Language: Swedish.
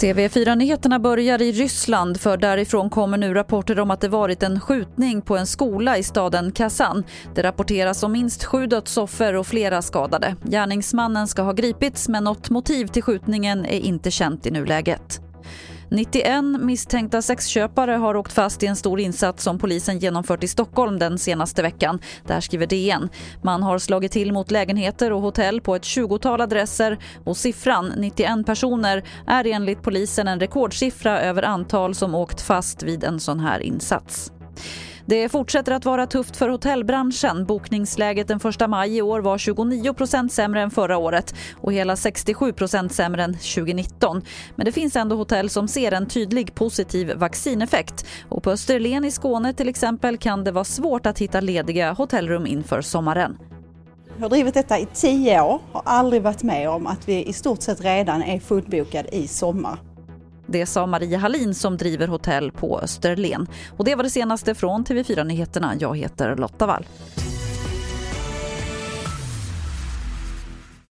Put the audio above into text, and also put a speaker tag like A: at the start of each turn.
A: TV4-nyheterna börjar i Ryssland för därifrån kommer nu rapporter om att det varit en skjutning på en skola i staden Kazan. Det rapporteras om minst sju dödsoffer och flera skadade. Gärningsmannen ska ha gripits men något motiv till skjutningen är inte känt i nuläget. 91 misstänkta sexköpare har åkt fast i en stor insats som polisen genomfört i Stockholm den senaste veckan. Där skriver DN. Man har slagit till mot lägenheter och hotell på ett 20-tal adresser och siffran 91 personer är enligt polisen en rekordsiffra över antal som åkt fast vid en sån här insats. Det fortsätter att vara tufft för hotellbranschen. Bokningsläget den 1 maj i år var 29% sämre än förra året och hela 67% sämre än 2019. Men det finns ändå hotell som ser en tydlig positiv vaccineffekt. Och på Österlen i Skåne till exempel kan det vara svårt att hitta lediga hotellrum inför sommaren.
B: Jag har drivit detta i tio år och aldrig varit med om att vi i stort sett redan är fullbokade i sommar.
A: Det sa Maria Hallin som driver hotell på Österlen. Och det var det senaste från TV4 Nyheterna. Jag heter Lotta Wall.